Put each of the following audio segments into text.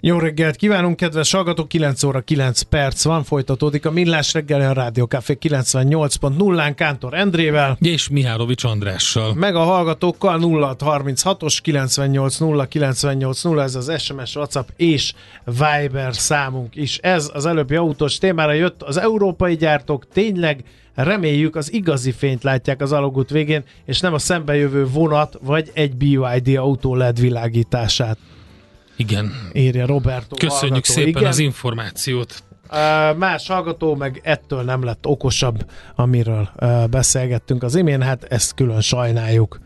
Jó reggelt kívánunk, kedves hallgatók! 9 óra 9 perc van, folytatódik a Millás reggel a Rádió Café 98.0-án Kántor Endrével. És Mihálovics Andrással. Meg a hallgatókkal 0636-os 980 980, ez az SMS, WhatsApp és Viber számunk is. Ez az előbbi autós témára jött, az európai gyártók tényleg reméljük az igazi fényt látják az alagút végén, és nem a szembejövő vonat vagy egy BYD autó LED világítását. Igen. Írja Roberto Köszönjük hallgató. szépen Igen. az információt. Uh, más hallgató meg ettől nem lett okosabb, amiről uh, beszélgettünk az imént, hát ezt külön sajnáljuk.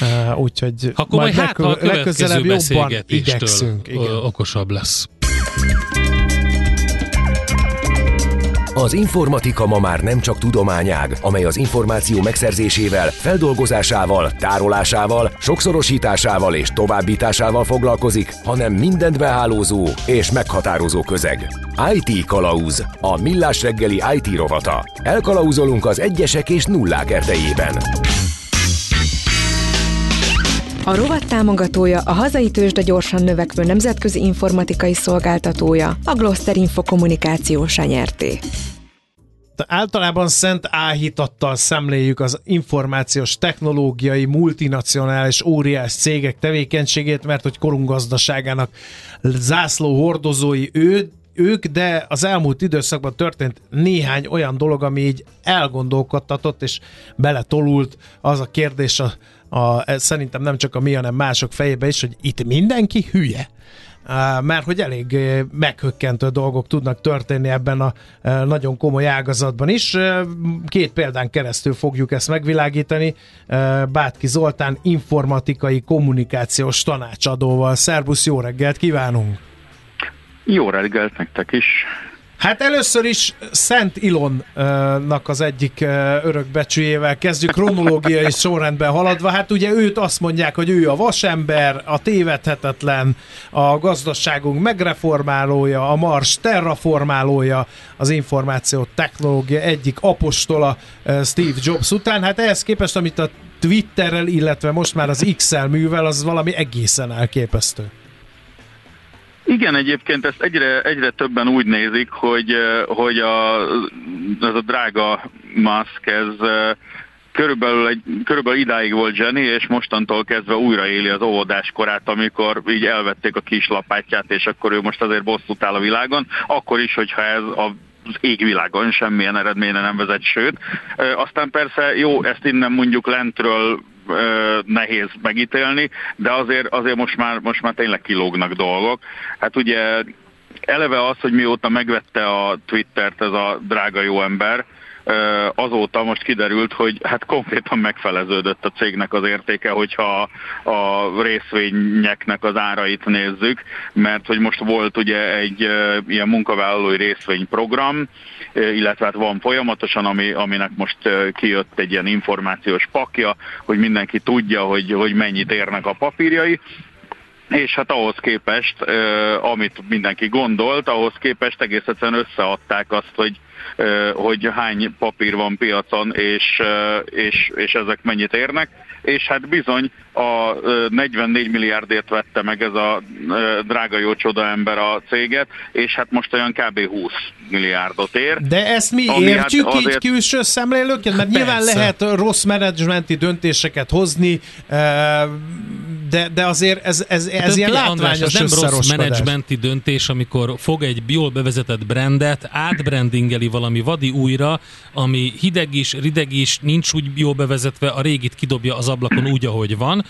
Uh, úgyhogy Akkor majd hát, ha a legközelebb jobban igyekszünk. Igen. okosabb lesz. Az informatika ma már nem csak tudományág, amely az információ megszerzésével, feldolgozásával, tárolásával, sokszorosításával és továbbításával foglalkozik, hanem mindent behálózó és meghatározó közeg. IT Kalauz, a millás reggeli IT rovata. Elkalauzolunk az egyesek és nullák erdejében. A rovat támogatója a hazai tőzsde gyorsan növekvő nemzetközi informatikai szolgáltatója, a Gloster Info Kommunikáció nyerté. Általában szent áhítattal szemléljük az információs technológiai multinacionális óriás cégek tevékenységét, mert hogy korunk gazdaságának zászló hordozói ő, ők, de az elmúlt időszakban történt néhány olyan dolog, ami így elgondolkodtatott és beletolult az a kérdés a, a, szerintem nem csak a mi, hanem mások fejébe is, hogy itt mindenki hülye. Mert hogy elég meghökkentő dolgok tudnak történni ebben a nagyon komoly ágazatban is. Két példán keresztül fogjuk ezt megvilágítani. Bátki Zoltán informatikai kommunikációs tanácsadóval. Szerbusz, jó reggelt kívánunk! Jó reggelt nektek is. Hát először is Szent Ilonnak az egyik örökbecsüjével kezdjük, kronológiai sorrendben haladva. Hát ugye őt azt mondják, hogy ő a vasember, a tévedhetetlen, a gazdaságunk megreformálója, a Mars terraformálója, az információ technológia egyik apostola Steve Jobs után. Hát ehhez képest, amit a Twitterrel, illetve most már az X-el művel, az valami egészen elképesztő. Igen, egyébként ezt egyre, egyre többen úgy nézik, hogy, eh, hogy a, ez a drága Musk, ez eh, körülbelül, egy, körülbelül idáig volt Jenny, és mostantól kezdve újraéli az óvodás korát, amikor így elvették a kis lapátját, és akkor ő most azért bosszút áll a világon, akkor is, hogyha ez a az égvilágon semmilyen eredményre nem vezet, sőt. Ö, Aztán persze jó, ezt innen mondjuk lentről ö, nehéz megítélni, de azért, azért most, már, most már tényleg kilógnak dolgok. Hát ugye eleve az, hogy mióta megvette a Twittert ez a drága jó ember, azóta most kiderült, hogy hát konkrétan megfeleződött a cégnek az értéke, hogyha a részvényeknek az árait nézzük, mert hogy most volt ugye egy ilyen munkavállalói részvényprogram, illetve hát van folyamatosan, ami, aminek most kijött egy ilyen információs pakja, hogy mindenki tudja, hogy, hogy mennyit érnek a papírjai, és hát ahhoz képest, amit mindenki gondolt, ahhoz képest egész egyszerűen összeadták azt, hogy hogy hány papír van piacon, és, és, és ezek mennyit érnek, és hát bizony a uh, 44 milliárdért vette meg ez a drága jó csoda ember a céget, és hát most olyan kb. 20 milliárdot ér. De ezt mi Ami hát értjük így azért- külső szemlélőként? Mert nyilván Persze. lehet rossz menedzsmenti döntéseket hozni, eh, de, de azért ez, ez, ez Hát ilyen András, látványos ez nem rossz menedzsmenti döntés, amikor fog egy jól bevezetett brandet, átbrandingeli valami vadi újra, ami hideg is, rideg is, nincs úgy jól bevezetve, a régit kidobja az ablakon úgy, ahogy van.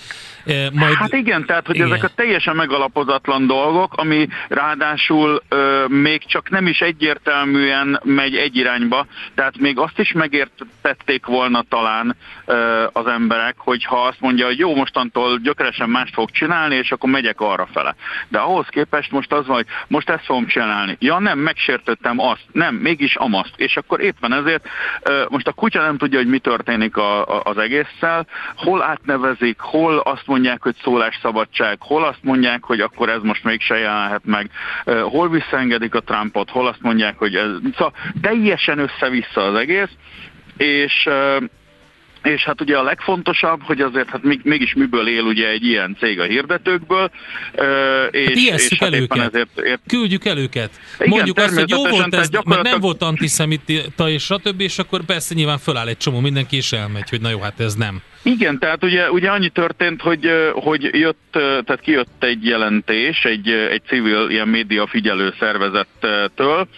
Eh, Majd Hát igen, tehát hogy Igen. ezek a teljesen megalapozatlan dolgok, ami ráadásul ö, még csak nem is egyértelműen megy egy irányba, tehát még azt is megértették volna talán az emberek, hogyha azt mondja, hogy jó, mostantól gyökeresen mást fog csinálni, és akkor megyek arra fele. De ahhoz képest most az van, hogy most ezt fogom csinálni. Ja nem, megsértettem azt, nem, mégis amaszt. És akkor éppen ezért most a kutya nem tudja, hogy mi történik a, a, az egésszel, hol átnevezik, hol azt mondják, hogy szólásszabadság, hol azt mondják, hogy akkor ez most mégse jelenhet meg, hol visszaengedik a Trumpot, hol azt mondják, hogy ez... Szóval teljesen össze-vissza az egész, és és hát ugye a legfontosabb, hogy azért hát mégis miből él ugye egy ilyen cég a hirdetőkből, és, hát és hát el éppen őket. ezért... Ért... Küldjük el őket. Igen, Mondjuk azt, hogy jó volt ez, gyakorlatilag... meg nem volt antiszemita és stb., és akkor persze nyilván föláll egy csomó mindenki, és elmegy, hogy na jó, hát ez nem. Igen, tehát ugye, ugye annyi történt, hogy, hogy jött, tehát kijött egy jelentés egy, egy civil ilyen média figyelő szervezettől,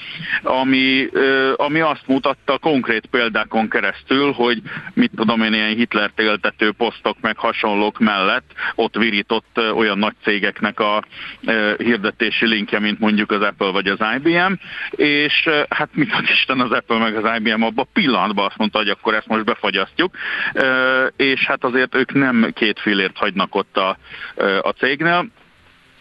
ami, ami azt mutatta konkrét példákon keresztül, hogy mit tudom én, ilyen Hitler éltető posztok meg hasonlók mellett ott virított olyan nagy cégeknek a hirdetési linkje, mint mondjuk az Apple vagy az IBM, és hát mit ad Isten az Apple meg az IBM abban a pillanatban azt mondta, hogy akkor ezt most befagyasztjuk, és és hát azért ők nem két fillért hagynak ott a, a cégnél,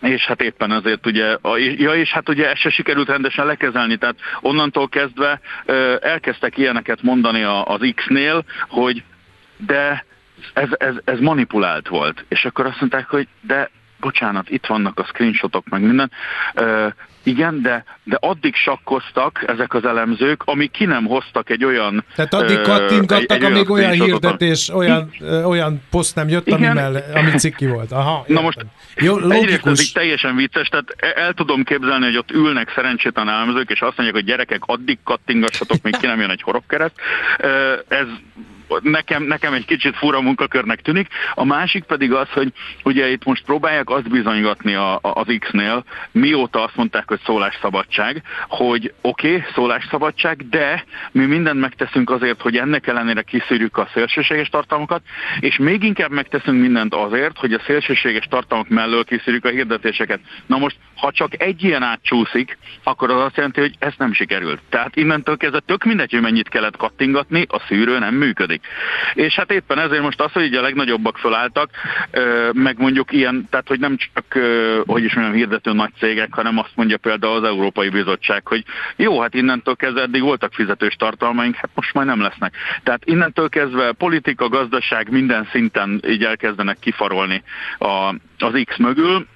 és hát éppen azért ugye, ja és hát ugye ezt se sikerült rendesen lekezelni, tehát onnantól kezdve elkezdtek ilyeneket mondani az X-nél, hogy de ez, ez, ez manipulált volt. És akkor azt mondták, hogy de bocsánat, itt vannak a screenshotok, meg minden. Uh, igen, de, de addig sakkoztak ezek az elemzők, amíg ki nem hoztak egy olyan... Tehát addig kattintgattak, amíg olyan hirdetés, olyan, olyan poszt nem jött, ami, mell, ami cikki volt. Aha, Na most Jó, egyrészt ez így teljesen vicces, tehát e- el tudom képzelni, hogy ott ülnek szerencsétlen elemzők, és azt mondják, hogy gyerekek, addig kattingassatok, még ki nem jön egy horogkereszt. Ez nekem, nekem egy kicsit fura munkakörnek tűnik. A másik pedig az, hogy ugye itt most próbálják azt bizonygatni a, a, az X-nél, mióta azt mondták, hogy szólásszabadság, hogy oké, okay, szólásszabadság, de mi mindent megteszünk azért, hogy ennek ellenére kiszűrjük a szélsőséges tartalmakat, és még inkább megteszünk mindent azért, hogy a szélsőséges tartalmak mellől kiszűrjük a hirdetéseket. Na most, ha csak egy ilyen átcsúszik, akkor az azt jelenti, hogy ez nem sikerült. Tehát innentől kezdve tök mindegy, hogy mennyit kellett kattingatni, a szűrő nem működik működik. És hát éppen ezért most az, hogy így a legnagyobbak fölálltak, meg mondjuk ilyen, tehát hogy nem csak, hogy is mondjam, hirdető nagy cégek, hanem azt mondja például az Európai Bizottság, hogy jó, hát innentől kezdve eddig voltak fizetős tartalmaink, hát most majd nem lesznek. Tehát innentől kezdve politika, gazdaság minden szinten így elkezdenek kifarolni a, az X mögül,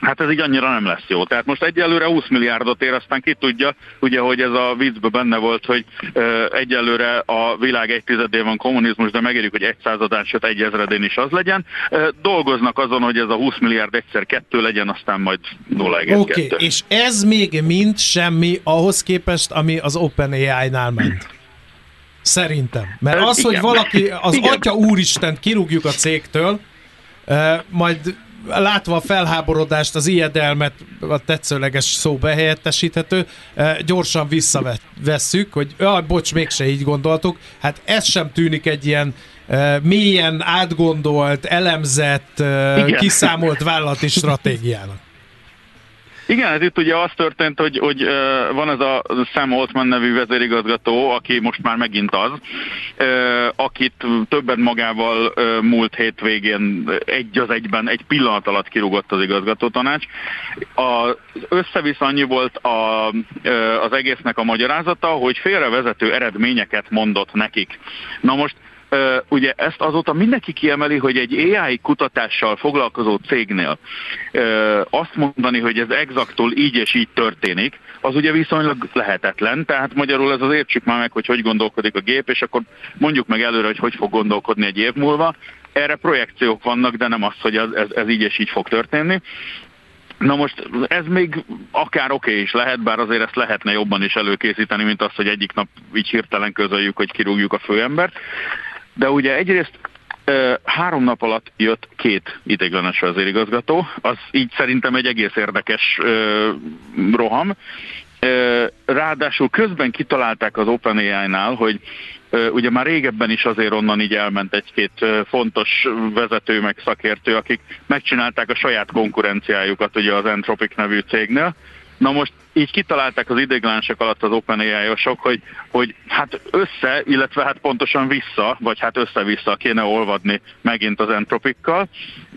Hát ez így annyira nem lesz jó. Tehát most egyelőre 20 milliárdot ér, aztán ki tudja, ugye, hogy ez a viccben benne volt, hogy ö, egyelőre a világ egy tizedén van kommunizmus, de megérjük, hogy egy századán, sőt egy ezredén is az legyen. Ö, dolgoznak azon, hogy ez a 20 milliárd egyszer kettő legyen, aztán majd 0,2. Oké, okay, és ez még mind semmi ahhoz képest, ami az OpenAI-nál ment. Szerintem. Mert az, Igen. hogy valaki, az Igen. atya úristen kirúgjuk a cégtől, majd látva a felháborodást, az ijedelmet, a tetszőleges szó behelyettesíthető, eh, gyorsan visszavesszük, hogy jaj, bocs, mégse így gondoltuk. Hát ez sem tűnik egy ilyen eh, mélyen átgondolt, elemzett, eh, Igen. kiszámolt vállalati stratégiának. Igen, hát itt ugye az történt, hogy, hogy van ez a Sam Altman nevű vezérigazgató, aki most már megint az, akit többet magával múlt hétvégén egy az egyben, egy pillanat alatt kirúgott az igazgatótanács. Az összevisz annyi volt a, az egésznek a magyarázata, hogy félrevezető eredményeket mondott nekik. Na most ugye ezt azóta mindenki kiemeli, hogy egy AI kutatással foglalkozó cégnél azt mondani, hogy ez exaktól így és így történik, az ugye viszonylag lehetetlen, tehát magyarul ez az értsük már meg, hogy hogy gondolkodik a gép, és akkor mondjuk meg előre, hogy hogy fog gondolkodni egy év múlva. Erre projekciók vannak, de nem az, hogy ez, ez, ez így és így fog történni. Na most ez még akár oké okay is lehet, bár azért ezt lehetne jobban is előkészíteni, mint az, hogy egyik nap így hirtelen közöljük, hogy kirúgjuk a főembert. De ugye egyrészt három nap alatt jött két idéglenes vezérigazgató, az így szerintem egy egész érdekes roham. Ráadásul közben kitalálták az OpenAI-nál, hogy ugye már régebben is azért onnan így elment egy-két fontos vezető meg szakértő, akik megcsinálták a saját konkurenciájukat ugye az Entropic nevű cégnél, Na most így kitalálták az idéglenesek alatt az OpenAI-osok, hogy, hogy hát össze, illetve hát pontosan vissza, vagy hát össze-vissza kéne olvadni megint az entropikkal,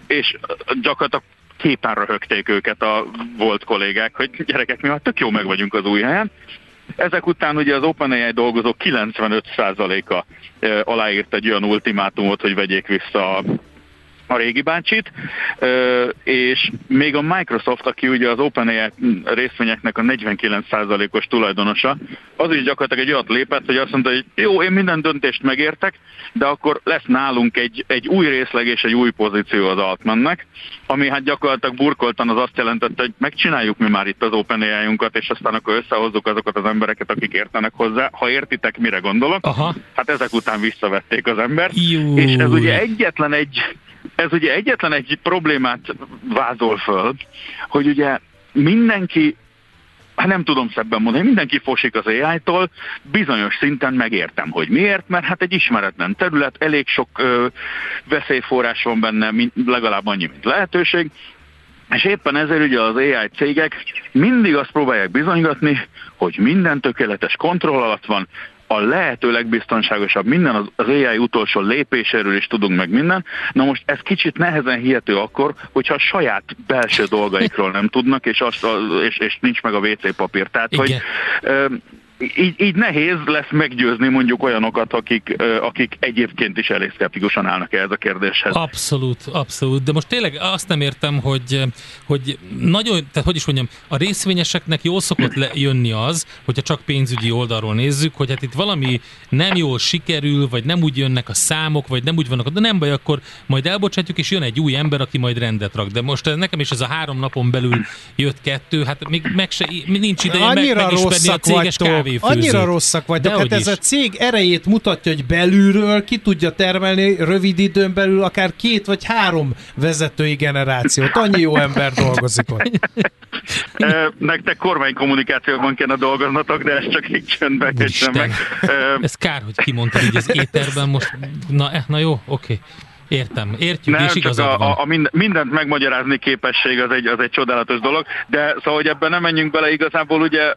és gyakorlatilag képen röhögték őket a volt kollégák, hogy gyerekek, mi már tök jó meg vagyunk az új helyen. Ezek után ugye az OpenAI dolgozók 95%-a aláírt egy olyan ultimátumot, hogy vegyék vissza a a régi bácsit, és még a Microsoft, aki ugye az OpenAI részvényeknek a 49%-os tulajdonosa, az is gyakorlatilag egy olyat lépett, hogy azt mondta, hogy jó, én minden döntést megértek, de akkor lesz nálunk egy, egy új részleg és egy új pozíció az Altmannek, ami hát gyakorlatilag burkoltan az azt jelentette, hogy megcsináljuk mi már itt az openai és aztán akkor összehozzuk azokat az embereket, akik értenek hozzá. Ha értitek, mire gondolok, Aha. hát ezek után visszavették az embert. Jú. És ez ugye egyetlen egy ez ugye egyetlen egy problémát vázol föl, hogy ugye mindenki hát nem tudom szebben mondani, mindenki fosik az AI-tól, bizonyos szinten megértem, hogy miért, mert hát egy ismeretlen terület, elég sok ö, veszélyforrás van benne, mint, legalább annyi, mint lehetőség, és éppen ezért ugye az AI cégek mindig azt próbálják bizonygatni, hogy minden tökéletes kontroll alatt van, a lehető legbiztonságosabb minden, az, az AI utolsó lépéséről is tudunk meg minden. Na most ez kicsit nehezen hihető akkor, hogyha a saját belső dolgaikról nem tudnak, és, azt, és, és nincs meg a WC papír. Tehát, Igen. hogy így, így nehéz lesz meggyőzni mondjuk olyanokat, akik, akik egyébként is elég szkeptikusan állnak ehhez a kérdéshez. Abszolút, abszolút. De most tényleg azt nem értem, hogy, hogy nagyon, tehát hogy is mondjam, a részvényeseknek jól szokott le, jönni az, hogyha csak pénzügyi oldalról nézzük, hogy hát itt valami nem jól sikerül, vagy nem úgy jönnek a számok, vagy nem úgy vannak, de nem baj, akkor majd elbocsátjuk, és jön egy új ember, aki majd rendet rak. De most nekem is ez a három napon belül jött kettő, hát még meg se, nincs ideje meg, megismerni a céges kávé kávéfőzőt. Annyira rosszak vagytok, hát ez a cég erejét mutatja, hogy belülről ki tudja termelni rövid időn belül akár két vagy három vezetői generációt. Annyi jó ember dolgozik ott. Nektek kormánykommunikációban kéne dolgoznatok, de ez csak így csöndbe meg. Ez kár, hogy kimondtad így az éterben most. Na, eh, na jó, oké. Okay. Értem, értjük, Nem, és igazad a, van. A, a mindent megmagyarázni képesség az egy, az egy csodálatos dolog, de szóval, hogy ebben nem menjünk bele, igazából ugye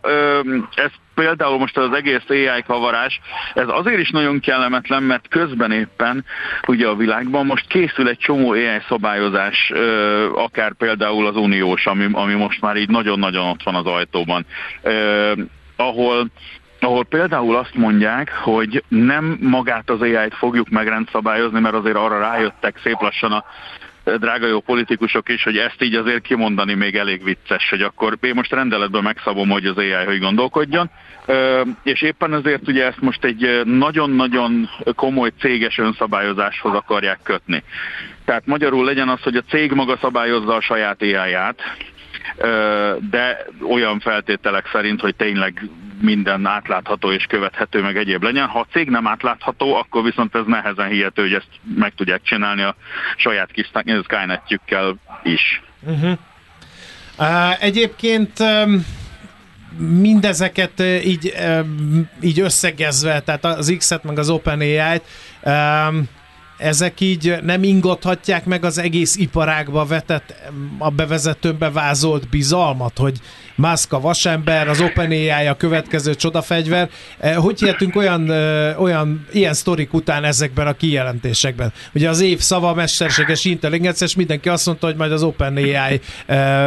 ez például most az egész AI kavarás, ez azért is nagyon kellemetlen, mert közben éppen ugye a világban most készül egy csomó AI szabályozás, akár például az uniós, ami, ami most már így nagyon-nagyon ott van az ajtóban, ahol ahol például azt mondják, hogy nem magát az AI-t fogjuk megrendszabályozni, mert azért arra rájöttek szép lassan a drága jó politikusok is, hogy ezt így azért kimondani még elég vicces, hogy akkor én most rendeletben megszabom, hogy az AI hogy gondolkodjon, és éppen azért ugye ezt most egy nagyon-nagyon komoly céges önszabályozáshoz akarják kötni. Tehát magyarul legyen az, hogy a cég maga szabályozza a saját AI-ját, de olyan feltételek szerint, hogy tényleg minden átlátható és követhető, meg egyéb legyen. Ha a cég nem átlátható, akkor viszont ez nehezen hihető, hogy ezt meg tudják csinálni a saját kis Skynetjükkel is. Uh-huh. Uh, egyébként um mindezeket így, így összegezve, tehát az X-et meg az OpenAI-t, ezek így nem ingathatják meg az egész iparágba vetett, a bevezetőbe vázolt bizalmat, hogy Musk a vasember, az OpenAI a következő csodafegyver. Eh, hogy hihetünk olyan, eh, olyan ilyen sztorik után ezekben a kijelentésekben? Ugye az év szava mesterséges intelligencia, és mindenki azt mondta, hogy majd az OpenAI eh,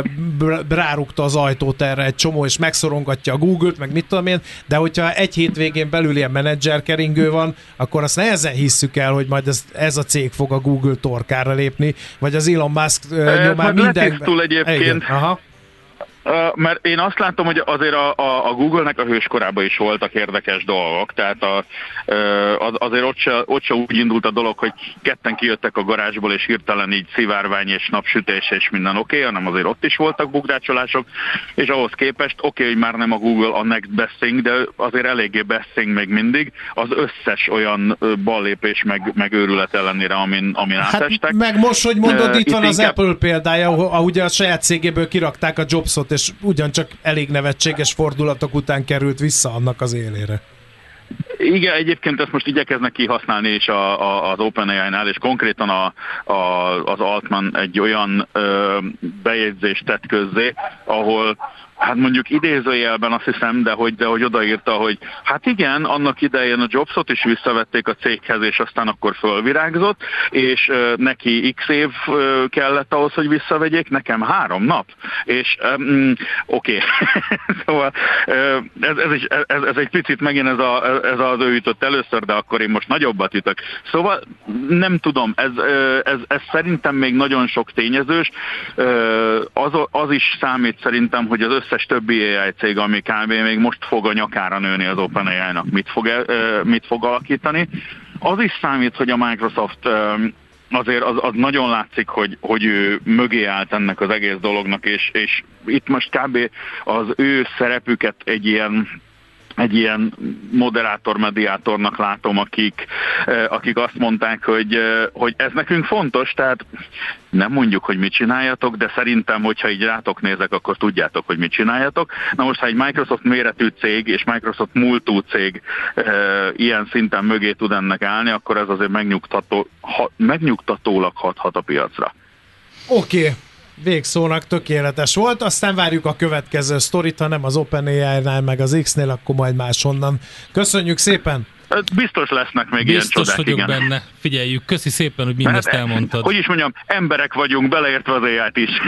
rárukta az ajtót erre egy csomó, és megszorongatja a Google-t, meg mit tudom én, de hogyha egy hétvégén belül ilyen menedzserkeringő van, akkor azt nehezen hisszük el, hogy majd ez, ez a cég fog a Google torkára lépni, vagy az Elon Musk nyomán minden... egyébként. Igen, aha mert én azt látom, hogy azért a, a, a Google-nek a hőskorában is voltak érdekes dolgok, tehát a, az, azért ott se, ott se úgy indult a dolog, hogy ketten kijöttek a garázsból, és hirtelen így szivárvány és napsütés és minden oké, okay, hanem azért ott is voltak bugdácsolások, és ahhoz képest oké, okay, hogy már nem a Google a next best thing, de azért eléggé best thing még mindig, az összes olyan ballépés meg, meg őrület ellenére, amin, amin hát átestek. Meg most, hogy mondod, itt, itt van az inkább... Apple példája, ahogy a saját cégéből kirakták a Jobsot, és ugyancsak elég nevetséges fordulatok után került vissza annak az élére. Igen, egyébként ezt most igyekeznek kihasználni is a, a, az OpenAI-nál, és konkrétan a, a, az Altman egy olyan ö, bejegyzést tett közzé, ahol hát mondjuk idézőjelben azt hiszem, de hogy, de hogy odaírta, hogy hát igen, annak idején a Jobsot is visszavették a céghez, és aztán akkor fölvirágzott, és uh, neki x év uh, kellett ahhoz, hogy visszavegyék, nekem három nap. És um, oké, okay. szóval uh, ez, ez, is, ez, ez egy picit megint ez, a, ez az ő jutott először, de akkor én most nagyobbat ütök. Szóval nem tudom, ez, ez, ez szerintem még nagyon sok tényezős. Az, az is számít szerintem, hogy az összes többi AI cég, ami kb. még most fog a nyakára nőni az OpenAI-nak, mit fog, mit fog alakítani. Az is számít, hogy a Microsoft azért az, az nagyon látszik, hogy, hogy ő mögé állt ennek az egész dolognak, és, és itt most kb. az ő szerepüket egy ilyen egy ilyen moderátor-mediátornak látom, akik, eh, akik azt mondták, hogy, eh, hogy ez nekünk fontos, tehát nem mondjuk, hogy mit csináljatok, de szerintem, hogyha így rátok nézek, akkor tudjátok, hogy mit csináljatok. Na most, ha egy Microsoft méretű cég és Microsoft múltú cég e, ilyen szinten mögé tud ennek állni, akkor ez azért megnyugtató, ha, megnyugtatólag hathat a piacra. Oké, okay végszónak tökéletes volt, aztán várjuk a következő sztorit, ha nem az OpenAI-nál, meg az X-nél, akkor majd máshonnan. Köszönjük szépen! Biztos lesznek még Biztos ilyen csodák, vagyok igen. benne. Figyeljük, köszi szépen, hogy mindezt Hát, elmondtad. Hogy is mondjam, emberek vagyunk, beleértve az ai is.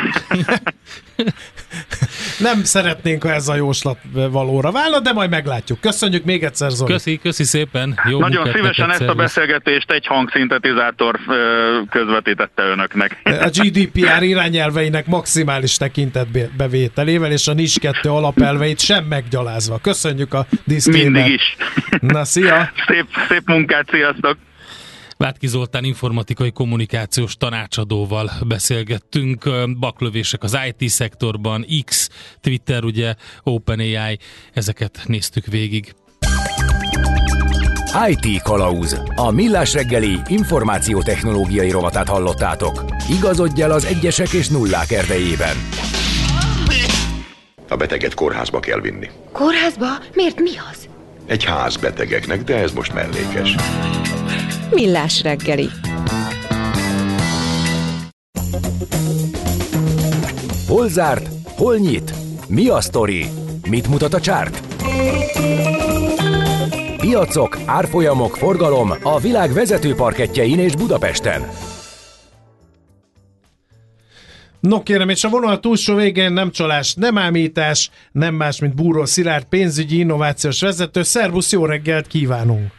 Nem szeretnénk, ha ez a jóslat valóra válna, de majd meglátjuk. Köszönjük még egyszer, Zoli. Köszi, köszi szépen. Jó Nagyon szívesen neked, ezt a beszélgetést egy hangszintetizátor közvetítette önöknek. A GDPR irányelveinek maximális tekintetbevételével és a NIS 2 alapelveit sem meggyalázva. Köszönjük a disclaimer. Mindig is. Na, szia! Szép, szép munkát, sziasztok! Vátki Zoltán informatikai kommunikációs tanácsadóval beszélgettünk. Baklövések az IT-szektorban, X, Twitter, ugye, OpenAI, ezeket néztük végig. IT Kalauz. A millás reggeli információtechnológiai rovatát hallottátok. Igazodj el az egyesek és nullák erdejében. A beteget kórházba kell vinni. Kórházba? Miért mi az? Egy ház betegeknek, de ez most mellékes. Millás reggeli. Hol zárt? Hol nyit? Mi a sztori? Mit mutat a csárt? Piacok, árfolyamok, forgalom a világ vezető parketjein és Budapesten. No kérem, és a vonal túlsó végén nem csalás, nem ámítás, nem más, mint Búró Szilárd, pénzügyi innovációs vezető. Szervusz, jó reggelt kívánunk!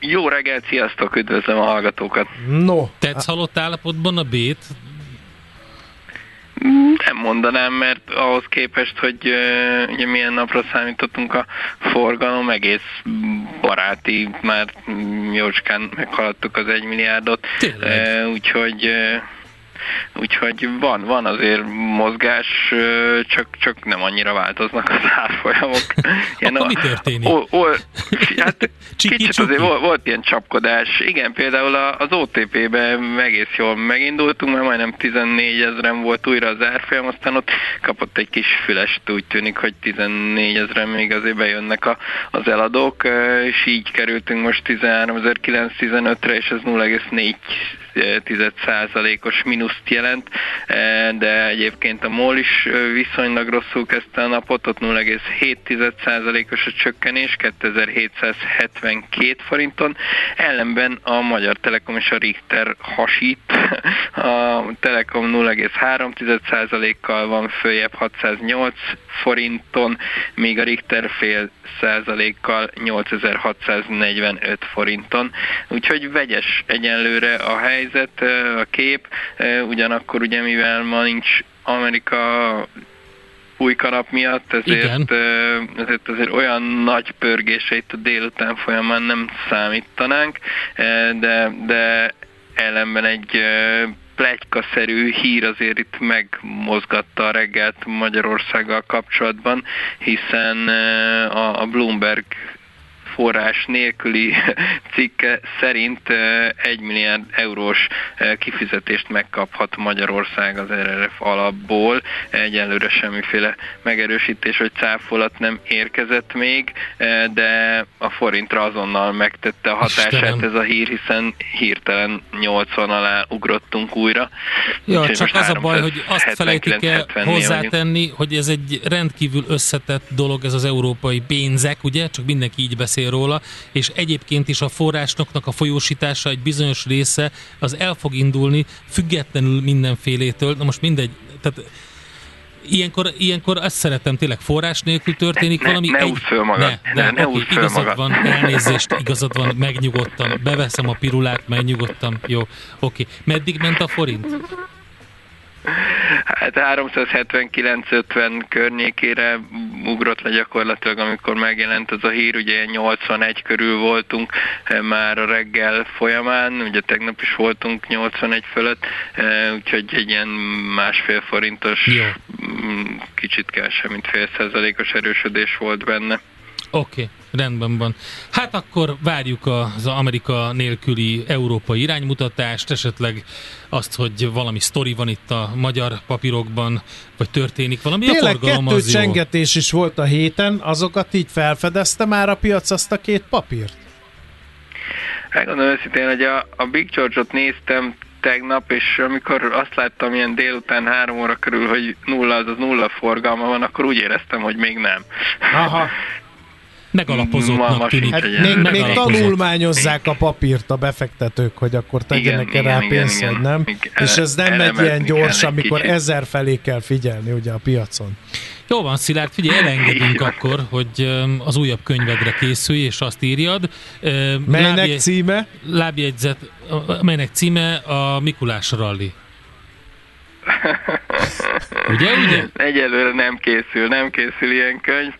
Jó reggelt, sziasztok, üdvözlöm a hallgatókat. No, Tetsz halott állapotban a B-t? Nem mondanám, mert ahhoz képest, hogy uh, ugye milyen napra számítottunk a forgalom, egész baráti, már mm, jócskán meghaladtuk az egy milliárdot. Tényleg? Uh, úgyhogy uh, Úgyhogy van, van azért mozgás, csak, csak nem annyira változnak az árfolyamok. Akkor mi történik? O, o, hát Csiki, kicsit csuki. azért volt, volt ilyen csapkodás. Igen, például a- az OTP-ben egész jól megindultunk, mert majdnem 14 ezeren volt újra az árfolyam, aztán ott kapott egy kis fülest, úgy tűnik, hogy 14 ezeren még azért bejönnek a, az eladók, és így kerültünk most 13.915-re, és ez 0,4 10%-os mínuszt jelent, eh, de egyébként a MOL is eh, viszonylag rosszul kezdte a napot, ott 0,7%-os a csökkenés, 2772 forinton, ellenben a Magyar Telekom és a Richter hasít, a Telekom 0,3%-kal van följebb 608 forinton, míg a Richter fél százalékkal 8645 forinton. Úgyhogy vegyes egyenlőre a helyzet, eh, a kép, ugyanakkor ugye mivel ma nincs Amerika új kanap miatt, ezért, ezért azért olyan nagy pörgéseit a délután folyamán nem számítanánk, de, de ellenben egy plegykaszerű hír azért itt megmozgatta a reggelt Magyarországgal kapcsolatban, hiszen a Bloomberg forrás nélküli cikke szerint 1 milliárd eurós kifizetést megkaphat Magyarország az RRF alapból. Egyelőre semmiféle megerősítés vagy cáfolat nem érkezett még, de a forintra azonnal megtette a hatását Istenem. ez a hír, hiszen hirtelen 80 alá ugrottunk újra. Ja, Úgyhogy csak az a baj, hogy azt felejtik el hozzátenni, hogy ez egy rendkívül összetett dolog, ez az európai pénzek, ugye? Csak mindenki így beszél róla, és egyébként is a forrásnoknak a folyósítása egy bizonyos része az el fog indulni, függetlenül mindenfélétől. Na most mindegy, tehát Ilyenkor, ilyenkor azt szeretem, tényleg forrás nélkül történik ne, valami. Ne, ne egy... föl magad. Ne, ne, ne okay, igazad magad. van, elnézést, igazad van, megnyugodtam. Beveszem a pirulát, megnyugodtam. Jó, oké. Okay. Meddig ment a forint? Hát 379-50 környékére ugrott le gyakorlatilag, amikor megjelent ez a hír, ugye 81 körül voltunk eh, már a reggel folyamán, ugye tegnap is voltunk 81 fölött, eh, úgyhogy egy ilyen másfél forintos, Jó. Mm, kicsit kell sem, mint fél százalékos erősödés volt benne. Oké, okay, rendben van. Hát akkor várjuk az Amerika nélküli európai iránymutatást, esetleg azt, hogy valami sztori van itt a magyar papírokban, vagy történik valami. Tényleg a kettő csengetés is volt a héten, azokat így felfedezte már a piac azt a két papírt? Megmondom őszintén, hogy a, a Big George-ot néztem tegnap, és amikor azt láttam ilyen délután három óra körül, hogy nulla, az az nulla forgalma van, akkor úgy éreztem, hogy még nem. Aha. Megalapozottnak tűnik. Hát még, még tanulmányozzák a papírt a befektetők, hogy akkor tegyenek igen, rá igen, pénzt, igen, vagy nem. Igen, és ez nem megy ilyen gyors, amikor kicsit. ezer felé kell figyelni ugye a piacon. Jó van, Szilárd, figyelj, elengedünk akkor, hogy az újabb könyvedre készülj, és azt írjad. Melynek Lábjegy, címe? Lábjegyzet, melynek címe a Mikulás Rally. Ugye, ugye? Egyelőre nem készül, nem készül ilyen könyv,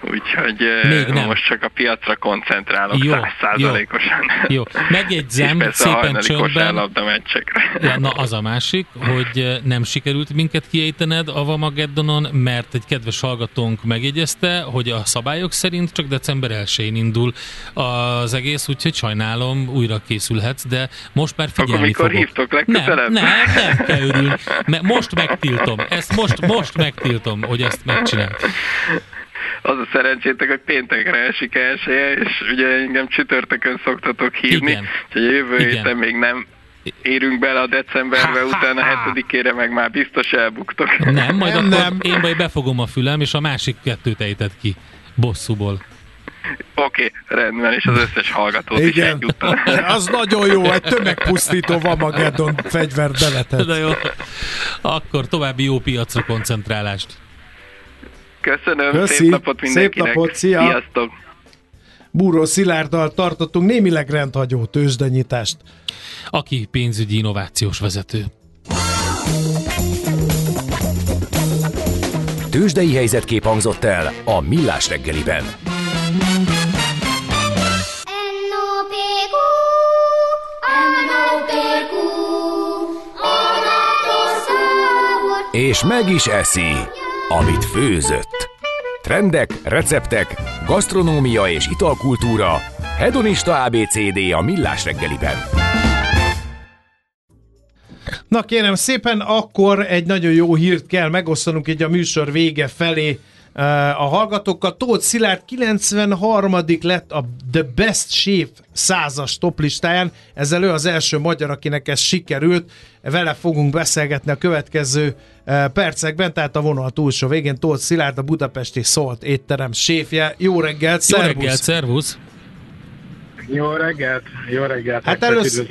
úgyhogy eh, Még nem. most csak a piacra koncentrálok százszázalékosan. Jó. Jó, megjegyzem szépen csöndben. Ja, na az a másik, hogy eh, nem sikerült minket kiejtened a Vamageddonon, mert egy kedves hallgatónk megjegyezte, hogy a szabályok szerint csak december 1-én indul az egész, úgyhogy sajnálom, újra készülhetsz, de most már figyelni Akkor mikor fogok. hívtok legközelebb? Nem, nem, nem kell örülni. Most megtiltom. Ezt most, most megtiltom, hogy ezt megcsinálom. Az a szerencsétek, hogy péntekre esik elsője, és ugye engem csütörtökön szoktatok hívni, Igen. úgyhogy jövő Igen. héten még nem érünk bele a decemberbe, ha, utána ha, hetedikére meg már biztos elbuktok. Nem, majd nem, akkor nem. én majd befogom a fülem, és a másik kettőt ejtett ki bosszúból. Oké, okay, rendben, és az összes hallgatót Igen. is egyúttal. Az nagyon jó, egy tömegpusztító Vamageddon fegyvert beletett. De jó. Akkor további jó piacra koncentrálást. Köszönöm, Köszi. szép napot mindenkinek. Szép napot, szia. Sziasztok. Búró Szilárddal tartottunk némileg rendhagyó tőzsdenyitást. Aki pénzügyi innovációs vezető. Tőzsdei helyzetkép hangzott el a Millás reggeliben. És meg is eszi, amit főzött. Trendek, receptek, gasztronómia és italkultúra. Hedonista ABCD a Millás reggeliben. Na kérem szépen, akkor egy nagyon jó hírt kell megosztanunk így a műsor vége felé a hallgatókkal. Tóth Szilárd 93. lett a The Best Chef százas toplistáján. Ezzel ő az első magyar, akinek ez sikerült. Vele fogunk beszélgetni a következő percekben, tehát a vonal túlsó végén Tóth Szilárd, a budapesti szólt étterem séfje. Jó reggelt, szervusz! Jó reggelt, szervusz! Jó reggelt, jó reggelt. Hát először,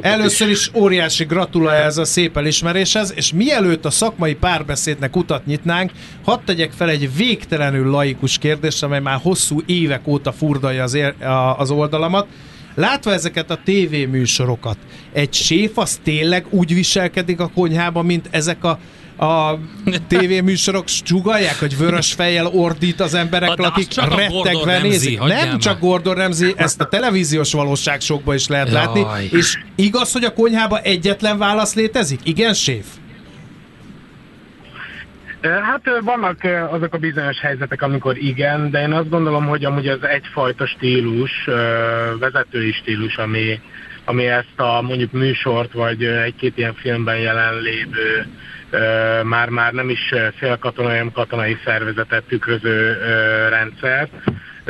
először is óriási gratula ez a szép elismeréshez, és mielőtt a szakmai párbeszédnek utat nyitnánk, hadd tegyek fel egy végtelenül laikus kérdést, amely már hosszú évek óta furdalja az, ér, az oldalamat. Látva ezeket a tévéműsorokat, egy séf az tényleg úgy viselkedik a konyhában, mint ezek a a tévéműsorok csugalják, hogy vörös fejjel ordít az emberek, akik rettegve nézik. Nem csak Gordon Ramsay, ezt a televíziós valóságsokban is lehet Jaj. látni. És igaz, hogy a konyhában egyetlen válasz létezik? Igen, séf? Hát vannak azok a bizonyos helyzetek, amikor igen, de én azt gondolom, hogy amúgy az egyfajta stílus, vezetői stílus, ami, ami ezt a mondjuk műsort, vagy egy-két ilyen filmben jelenlévő már-már nem is félkatonai, hanem katonai szervezetet tükröző rendszer,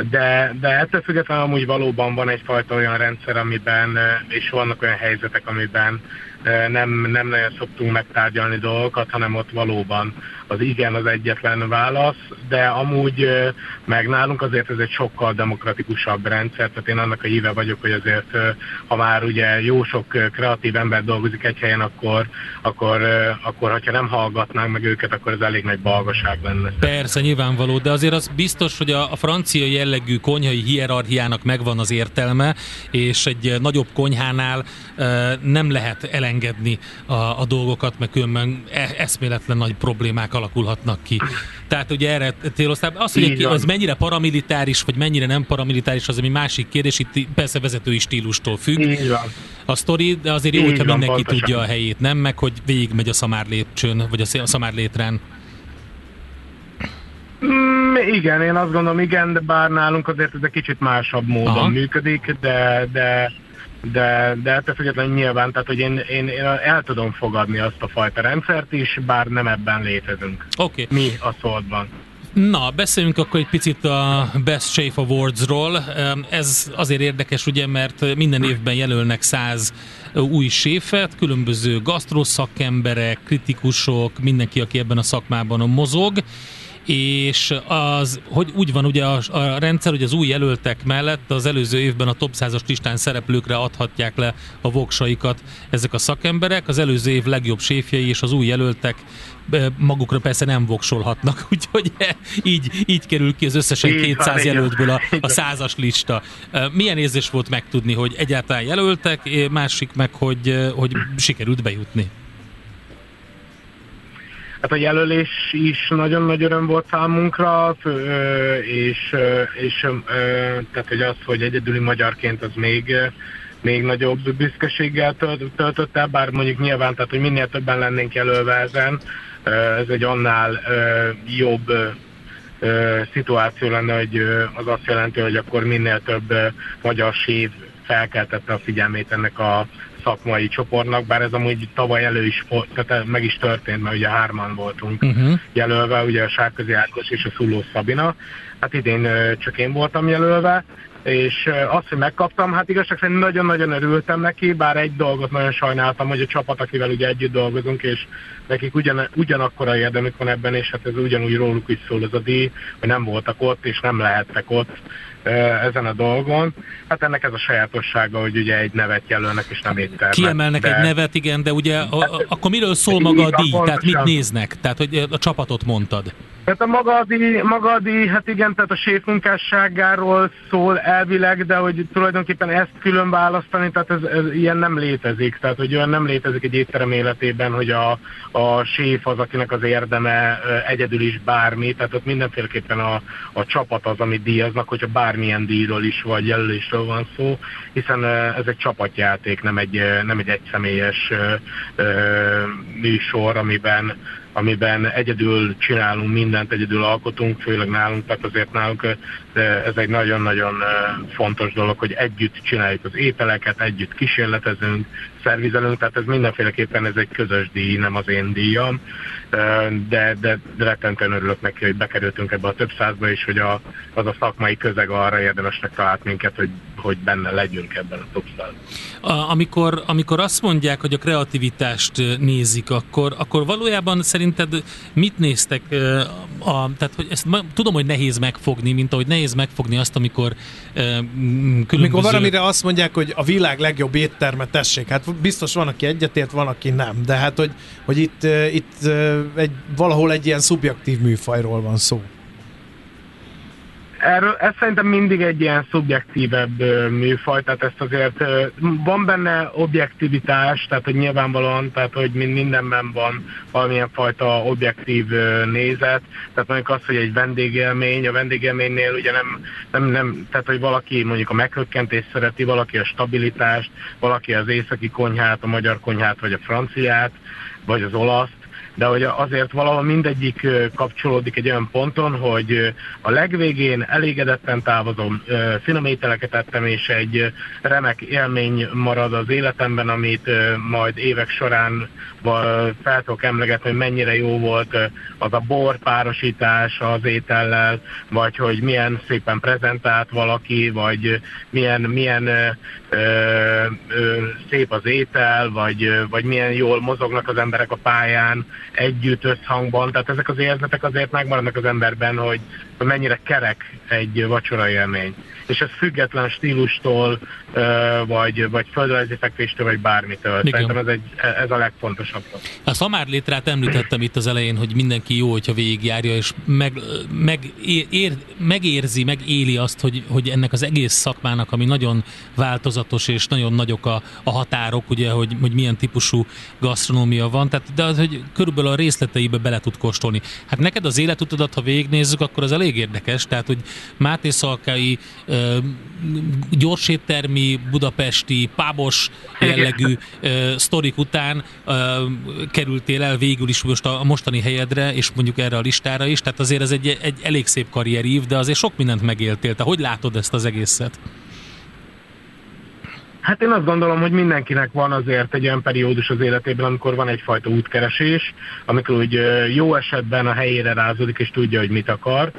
de, de ettől függetlenül amúgy valóban van egyfajta olyan rendszer, amiben, és vannak olyan helyzetek, amiben nem, nem nagyon szoktunk megtárgyalni dolgokat, hanem ott valóban az igen az egyetlen válasz, de amúgy meg nálunk azért ez egy sokkal demokratikusabb rendszer, tehát én annak a híve vagyok, hogy azért ha már ugye jó sok kreatív ember dolgozik egy helyen, akkor, akkor, akkor hogyha nem hallgatnánk meg őket, akkor ez elég nagy balgaság lenne. Persze, nyilvánvaló, de azért az biztos, hogy a, a francia jellegű konyhai hierarchiának megvan az értelme, és egy nagyobb konyhánál nem lehet elengedni a, a dolgokat, mert különben e, eszméletlen nagy problémák alakulhatnak ki. Tehát ugye erre céloztál. Az, hogy az mennyire paramilitáris, vagy mennyire nem paramilitáris, az ami másik kérdés, itt persze vezetői stílustól függ. A sztori, de azért jó, hogyha mindenki pontosan. tudja a helyét, nem? Meg, hogy végigmegy a szamár lépcsőn, vagy a szamár létrán. Mm, igen, én azt gondolom, igen, de bár nálunk azért ez egy kicsit másabb módon Aha. működik, de, de de, de ettől függetlenül nyilván, tehát hogy én, én, én el tudom fogadni azt a fajta rendszert is, bár nem ebben létezünk. Oké. Okay. Mi a szoltban. Na, beszéljünk akkor egy picit a Best Chef Awards-ról. Ez azért érdekes, ugye, mert minden évben jelölnek száz új séfet, különböző gasztroszakemberek, kritikusok, mindenki, aki ebben a szakmában mozog, és az, hogy úgy van ugye a, a rendszer, hogy az új jelöltek mellett az előző évben a top 100-as listán szereplőkre adhatják le a voksaikat ezek a szakemberek, az előző év legjobb séfjei és az új jelöltek magukra persze nem voksolhatnak, úgyhogy így, így kerül ki az összesen 200 jelöltből a, a százas lista. Milyen érzés volt megtudni, hogy egyáltalán jelöltek, másik meg, hogy, hogy sikerült bejutni? Hát a jelölés is nagyon nagy öröm volt számunkra, és, és tehát, hogy az, hogy egyedüli magyarként az még, még nagyobb büszkeséggel töltött el, bár mondjuk nyilván, tehát hogy minél többen lennénk jelölve ezen, ez egy annál jobb szituáció lenne, hogy az azt jelenti, hogy akkor minél több magyar sév felkeltette a figyelmét ennek a szakmai csoportnak, bár ez amúgy tavaly elő is, tehát meg is történt, mert ugye hárman voltunk uh-huh. jelölve, ugye a Sárközi Ákos és a Szuló Szabina. Hát idén csak én voltam jelölve, és azt, hogy megkaptam, hát igazság szerint nagyon-nagyon örültem neki, bár egy dolgot nagyon sajnáltam, hogy a csapat, akivel ugye együtt dolgozunk, és nekik ugyan, ugyanakkora érdemük van ebben, és hát ez ugyanúgy róluk is szól az a díj, hogy nem voltak ott, és nem lehettek ott, ezen a dolgon. Hát ennek ez a sajátossága, hogy ugye egy nevet jelölnek, és nem éttermet. Kiemelnek de... egy nevet, igen, de ugye a, a, akkor miről szól maga a díj? Tehát mit néznek? Tehát, hogy a csapatot mondtad. Tehát a maga a díj, maga a díj hát igen, tehát a séfmunkásságáról szól elvileg, de hogy tulajdonképpen ezt külön választani, tehát ez, ez ilyen nem létezik. Tehát, hogy olyan nem létezik egy étterem életében, hogy a, a séf az, akinek az érdeme egyedül is bármi, tehát ott mindenféleképpen a, a csapat az, amit díjaznak, hogyha bár bármilyen díjról is vagy jelölésről van szó, hiszen ez egy csapatjáték, nem egy, nem egy egyszemélyes műsor, amiben amiben egyedül csinálunk mindent, egyedül alkotunk, főleg nálunk, tehát azért nálunk ez egy nagyon-nagyon fontos dolog, hogy együtt csináljuk az ételeket, együtt kísérletezünk, szervizelünk, tehát ez mindenféleképpen ez egy közös díj, nem az én díjam, de, de rettentően örülök neki, hogy bekerültünk ebbe a több százba, és hogy a, az a szakmai közeg arra érdemesnek talált minket, hogy, hogy benne legyünk ebben a top a, amikor, amikor azt mondják, hogy a kreativitást nézik, akkor, akkor valójában szerinted mit néztek? A, tehát, hogy ezt tudom, hogy nehéz megfogni, mint ahogy nehéz megfogni azt, amikor különböző... Amikor valamire azt mondják, hogy a világ legjobb étterme, tessék, hát biztos van, aki egyetért, van, aki nem, de hát, hogy, hogy itt, itt egy, valahol egy ilyen szubjektív műfajról van szó. Erről, ez szerintem mindig egy ilyen szubjektívebb műfaj, tehát ezt azért van benne objektivitás, tehát hogy nyilvánvalóan, tehát hogy mindenben van valamilyen fajta objektív nézet, tehát mondjuk az, hogy egy vendégélmény, a vendégélménynél ugye nem, nem, nem tehát hogy valaki mondjuk a meghökkentést szereti, valaki a stabilitást, valaki az északi konyhát, a magyar konyhát, vagy a franciát, vagy az olaszt, de hogy azért valahol mindegyik kapcsolódik egy olyan ponton, hogy a legvégén elégedetten távozom, finom ételeket ettem, és egy remek élmény marad az életemben, amit majd évek során fel tudok emlegetni, hogy mennyire jó volt az a bor párosítás az étellel, vagy hogy milyen szépen prezentált valaki, vagy milyen, milyen ö, ö, szép az étel, vagy, vagy milyen jól mozognak az emberek a pályán együtt összhangban. Tehát ezek az érzetek azért megmaradnak az emberben, hogy mennyire kerek egy vacsora élmény. És ez független stílustól, vagy, vagy földrajzi fekvéstől, vagy bármitől. Igen. Szerintem ez, egy, ez a legfontosabb. A szamár létrát említettem itt az elején, hogy mindenki jó, hogyha végigjárja, és meg, meg, ér, megérzi, megéli azt, hogy, hogy ennek az egész szakmának, ami nagyon változatos, és nagyon nagyok a, a határok, ugye, hogy, hogy milyen típusú gasztronómia van, tehát, de az, hogy körülbelül a részleteibe bele tud kóstolni. Hát neked az életutadat, ha végignézzük, akkor az elég érdekes, tehát, hogy Máté Szalkai gyorséttermi, budapesti, pábos jellegű sztorik után kerültél el végül is most a mostani helyedre, és mondjuk erre a listára is, tehát azért ez egy, egy elég szép karrierív, de azért sok mindent megéltél. Te hogy látod ezt az egészet? Hát én azt gondolom, hogy mindenkinek van azért egy olyan periódus az életében, amikor van egyfajta útkeresés, amikor úgy jó esetben a helyére rázódik, és tudja, hogy mit akar.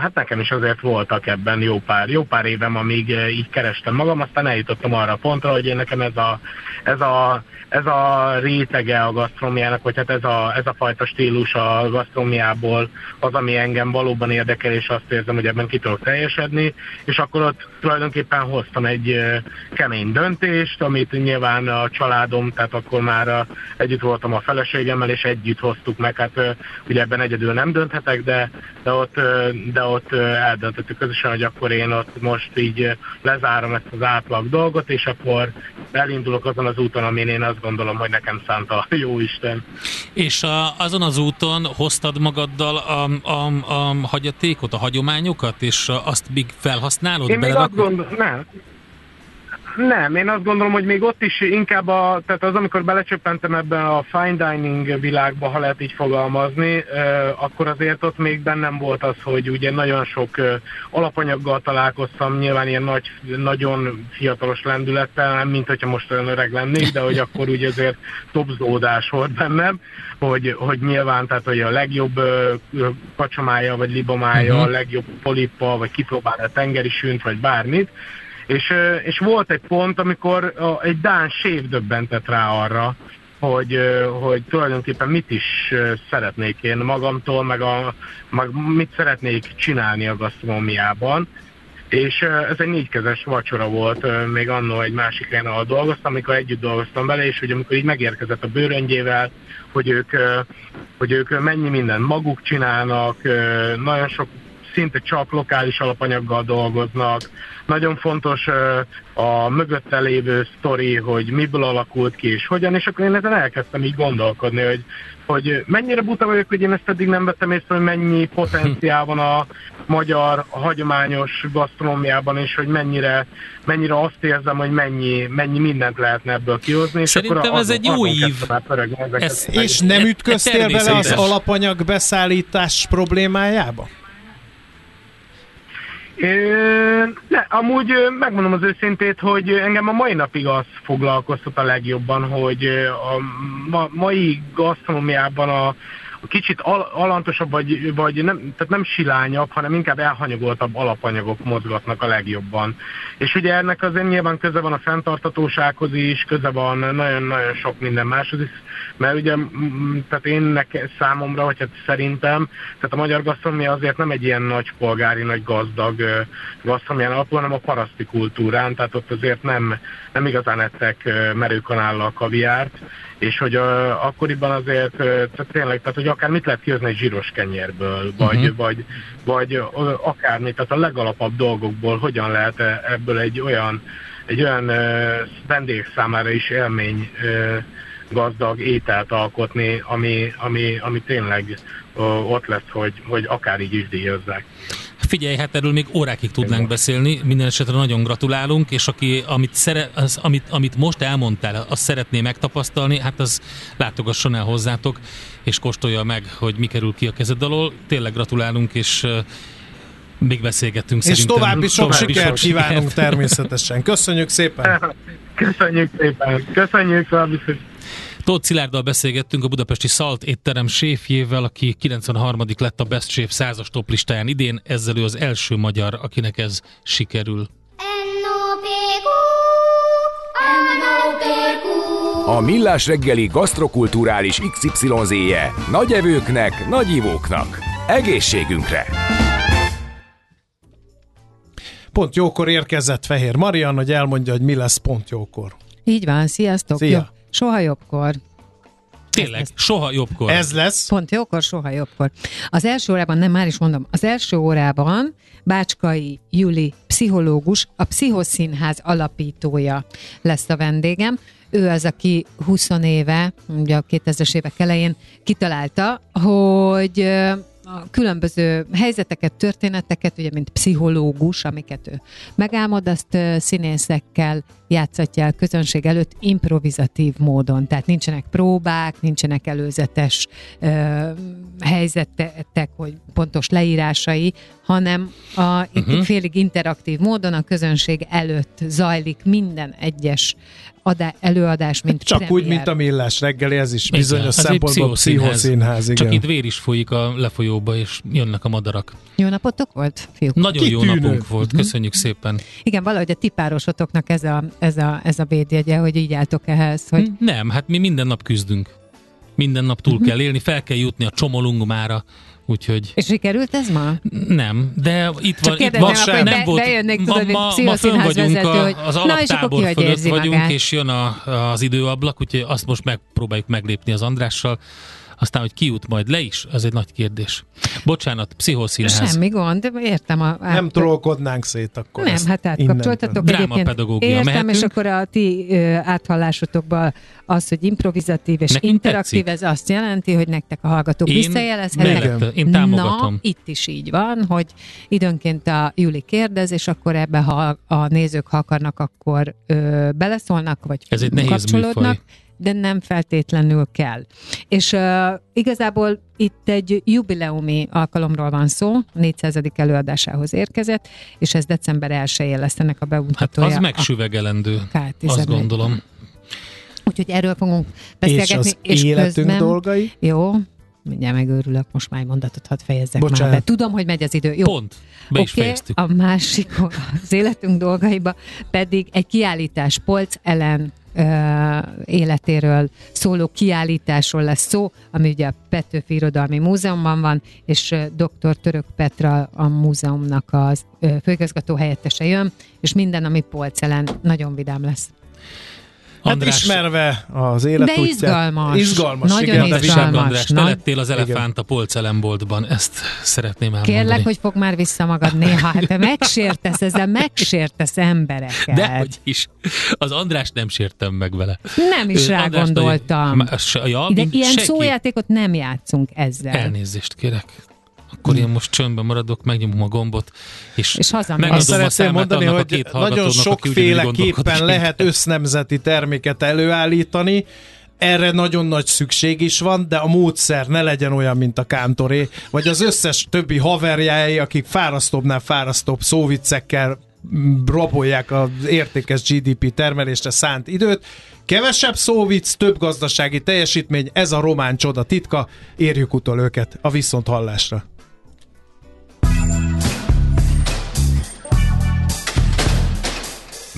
Hát nekem is azért voltak ebben jó pár, jó pár évem, amíg így kerestem magam, aztán eljutottam arra a pontra, hogy én nekem ez a, ez a, ez a rétege a gasztromiának, vagy hát ez a, ez a fajta stílus a gasztromiából az, ami engem valóban érdekel, és azt érzem, hogy ebben ki tudok teljesedni, és akkor ott tulajdonképpen hoztam egy kemény döntést, amit nyilván a családom, tehát akkor már együtt voltam a feleségemmel, és együtt hoztuk meg, hát ugye ebben egyedül nem dönthetek, de, de ott, de ott eldöntöttük közösen, hogy akkor én ott most így lezárom ezt az átlag dolgot, és akkor elindulok azon az úton, amin én azt gondolom, hogy nekem szánta a jó Isten. És a, azon az úton hoztad magaddal a, a, a hagyatékot, a hagyományokat, és azt még felhasználod? Én még azt gondolom, nem, nem, én azt gondolom, hogy még ott is inkább a, tehát az, amikor belecsöppentem ebben a fine dining világba, ha lehet így fogalmazni, akkor azért ott még bennem volt az, hogy ugye nagyon sok alapanyaggal találkoztam, nyilván ilyen nagy, nagyon fiatalos lendülettel, nem mint hogyha most olyan öreg lennék, de hogy akkor úgy azért topzódás volt bennem, hogy, hogy nyilván, tehát hogy a legjobb kacsamája, vagy libomája, uh-huh. a legjobb polippa, vagy kipróbálni a tengeri sünt, vagy bármit, és, és volt egy pont, amikor egy Dán sév döbbentett rá arra, hogy, hogy tulajdonképpen mit is szeretnék én magamtól, meg, a, meg mit szeretnék csinálni a gasztronómiában. És ez egy négykezes vacsora volt, még annó egy másik helyen, ahol dolgoztam, amikor együtt dolgoztam vele, és hogy amikor így megérkezett a bőröngyével, hogy ők, hogy ők mennyi mindent maguk csinálnak, nagyon sok szinte csak lokális alapanyaggal dolgoznak. Nagyon fontos a mögötte lévő sztori, hogy miből alakult ki és hogyan, és akkor én ezen elkezdtem így gondolkodni, hogy, hogy mennyire buta vagyok, hogy én ezt eddig nem vettem észre, hogy mennyi potenciál van a magyar a hagyományos gasztronómiában, és hogy mennyire, mennyire azt érzem, hogy mennyi, mennyi mindent lehetne ebből kihozni. És Szerintem akkor ez egy jó ív. Ez, és nem ütköztél bele az alapanyag beszállítás problémájába? Ne, amúgy megmondom az őszintét, hogy engem a mai napig az foglalkoztat a legjobban, hogy a mai gasztronómiában a kicsit al- alantosabb, vagy, vagy nem, tehát nem silányabb, hanem inkább elhanyagoltabb alapanyagok mozgatnak a legjobban. És ugye ennek azért nyilván köze van a fenntartatósághoz is, köze van nagyon-nagyon sok minden máshoz is, mert ugye, tehát én neke, számomra, vagy hát szerintem, tehát a magyar gasztronómia azért nem egy ilyen nagy polgári, nagy gazdag gasztronómián alapul, hanem a paraszti kultúrán, tehát ott azért nem, nem igazán ettek merőkanállal kaviárt, és hogy uh, akkoriban azért uh, tehát tényleg, tehát hogy akár mit lehet kihozni egy zsíros kenyérből, vagy, uh-huh. vagy, vagy uh, akármit, tehát a legalapabb dolgokból hogyan lehet ebből egy olyan, egy olyan uh, vendég számára is élmény uh, gazdag ételt alkotni, ami, ami, ami tényleg uh, ott lesz, hogy, hogy akár így is díjazzák. Figyelj, hát erről még órákig tudnánk beszélni, minden esetre nagyon gratulálunk, és aki, amit, szere, az, amit, amit most elmondtál, azt szeretné megtapasztalni, hát az látogasson el hozzátok. és kóstolja meg, hogy mi kerül ki a kezed alól. Tényleg gratulálunk, és még beszélgettünk És szerintem. további sok További sikert sok kívánunk sikert. természetesen. Köszönjük szépen! Köszönjük szépen. Köszönjük további Tóth Szilárddal beszélgettünk a budapesti Szalt étterem séfjével, aki 93. lett a Best Chef 100-as top listáján idén, ezzel ő az első magyar, akinek ez sikerül. A Millás reggeli gasztrokulturális XYZ-je nagy evőknek, nagy ivóknak. Egészségünkre! Pont jókor érkezett Fehér Marian, hogy elmondja, hogy mi lesz pont jókor. Így van, sziasztok! Szia. Jó, soha jobbkor. Tényleg, soha jobbkor. Ez lesz. Pont jókor, soha jobbkor. Az első órában, nem már is mondom, az első órában Bácskai Juli pszichológus, a Pszichoszínház alapítója lesz a vendégem. Ő az, aki 20 éve, ugye a 2000-es évek elején kitalálta, hogy a különböző helyzeteket, történeteket, ugye mint pszichológus, amiket ő megálmod, azt színészekkel játszatja el közönség előtt improvizatív módon. Tehát nincsenek próbák, nincsenek előzetes ö, helyzetek, hogy pontos leírásai, hanem a uh-huh. félig interaktív módon a közönség előtt zajlik minden egyes adá- előadás, mint Csak premier. úgy, mint a millás reggeli, ez is Igen, bizonyos egy szempontból pszichoszínház. pszichoszínház. Igen. Csak itt vér is folyik a lefolyóba, és jönnek a madarak. Jó napotok volt, fiúk? Nagyon jó Kitűnő. napunk volt, köszönjük szépen. Igen, valahogy a tipárosotoknak ez a, ez a, ez a védjegye, hogy így álltok ehhez, hogy Nem, hát mi minden nap küzdünk. Minden nap túl kell élni, fel kell jutni a csomolungmára, úgyhogy és sikerült ez ma? nem, de itt van, itt van, akkor be- bejönnék, tudod, mint ma, ma fönn vagyunk vezető, a, hogy az na, alaptábor hogy fölött vagyunk, magát? és jön a, az időablak, úgyhogy azt most megpróbáljuk meglépni az Andrással. Aztán, hogy ki jut majd le is, az egy nagy kérdés. Bocsánat, pszichoszínház. Semmi gond, értem. A, Nem trollkodnánk szét akkor. Nem, hát átkapcsoltatok Dráma egyébként. pedagógia, Értem, mehetünk? és akkor a ti ö, áthallásotokban az, hogy improvizatív és Nekünk interaktív, tetszik. ez azt jelenti, hogy nektek a hallgatók Én visszajelezhetnek. én támogatom. Na, itt is így van, hogy időnként a Juli kérdez, és akkor ebbe, ha a nézők ha akarnak, akkor ö, beleszólnak, vagy Ez egy nehéz kapcsolódnak. műfaj. De nem feltétlenül kell. És uh, igazából itt egy jubileumi alkalomról van szó, 400. előadásához érkezett, és ez december 1 lesz ennek a Hát bemutatója. az a megsüvegelendő, K11. azt gondolom. Úgyhogy erről fogunk És beszélgetni. az életünk közben, dolgai? Jó, mindjárt megőrülök, most már egy mondatot hadd fejezzek Bocsánat. már be. Tudom, hogy megy az idő. Jó. Pont, be is Oké, fejeztük. A másik, az életünk dolgaiba pedig egy kiállítás, Polc Ellen életéről szóló kiállításról lesz szó, ami ugye a Petőfi Irodalmi Múzeumban van, és dr. Török Petra a múzeumnak az főigazgató helyettese jön, és minden, ami Polc Ellen, nagyon vidám lesz. Hát András, ismerve az életútját. De izgalmas. Izgalmas, Nagyon igen. izgalmas. András. András, te lettél az elefánt a polcelemboltban, ezt szeretném elmondani. Kérlek, hogy fog már vissza magad néha, hát te megsértesz, ezzel megsértesz embereket. Dehogy is. Az András nem sértem meg vele. Nem is Ő rá András gondoltam. Ja, De ilyen senki. szójátékot nem játszunk ezzel. Elnézést kérek. Akkor én most csöndben maradok, megnyomom a gombot, és, És megadom Azt a szeretném számát mondani, annak a hogy két nagyon sokféleképpen lehet össznemzeti terméket előállítani, erre nagyon nagy szükség is van, de a módszer ne legyen olyan, mint a kántoré, vagy az összes többi haverjáé, akik fárasztóbbnál fárasztóbb szóviccekkel rabolják az értékes GDP termelésre szánt időt. Kevesebb szóvic, több gazdasági teljesítmény, ez a román csoda titka, érjük utol őket a viszont hallásra.